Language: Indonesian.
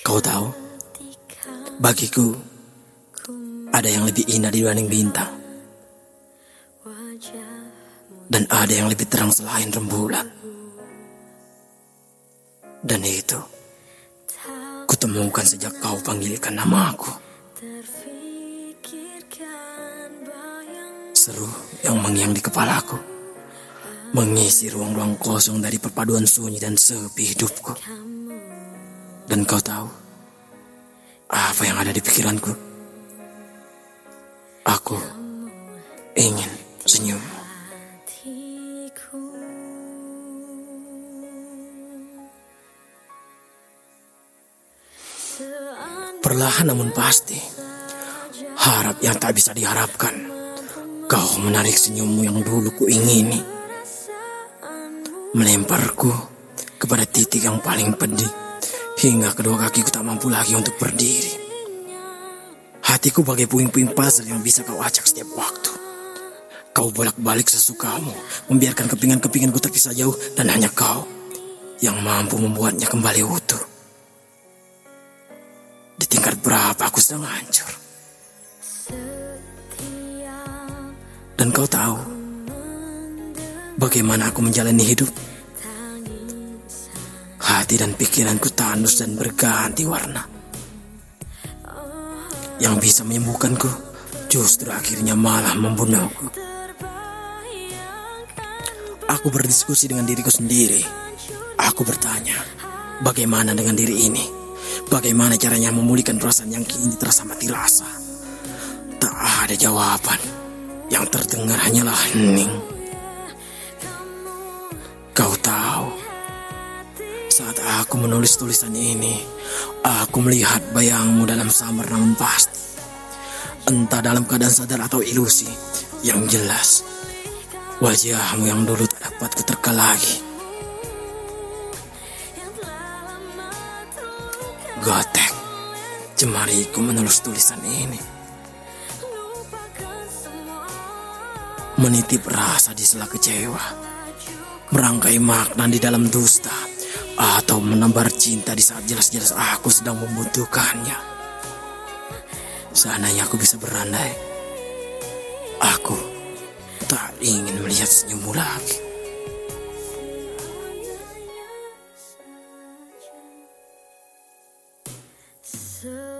Kau tahu, bagiku ada yang lebih indah dibanding bintang. Dan ada yang lebih terang selain rembulan. Dan itu, kutemukan sejak kau panggilkan namaku. Seru yang mengiang di kepalaku. Mengisi ruang-ruang kosong dari perpaduan sunyi dan sepi hidupku. Dan kau tahu, apa yang ada di pikiranku? Aku ingin senyum. Perlahan namun pasti, harap yang tak bisa diharapkan. Kau menarik senyummu yang dulu ku ingini. Melemparku kepada titik yang paling pedih. Hingga kedua kakiku tak mampu lagi untuk berdiri. Hatiku bagai puing-puing puzzle yang bisa kau acak setiap waktu. Kau bolak-balik sesukamu, membiarkan kepingan-kepinganku terpisah jauh dan hanya kau yang mampu membuatnya kembali utuh. Di tingkat berapa aku sedang hancur. Dan kau tahu bagaimana aku menjalani hidup. Hati dan pikiranku tandus dan berganti warna. Yang bisa menyembuhkanku justru akhirnya malah membunuhku. Aku berdiskusi dengan diriku sendiri. Aku bertanya, bagaimana dengan diri ini? Bagaimana caranya memulihkan perasaan yang kini terasa mati rasa? Tak ada jawaban. Yang terdengar hanyalah hening. Kau tahu, saat aku menulis tulisan ini, aku melihat bayangmu dalam samar namun pasti. Entah dalam keadaan sadar atau ilusi, yang jelas wajahmu yang dulu tak dapat kuterka lagi. Gotek, jemariku menulis tulisan ini. Menitip rasa di sela kecewa, merangkai makna di dalam dusta, atau menambah cinta di saat jelas-jelas aku sedang membutuhkannya. Seandainya aku bisa berandai, aku tak ingin melihat senyummu lagi. So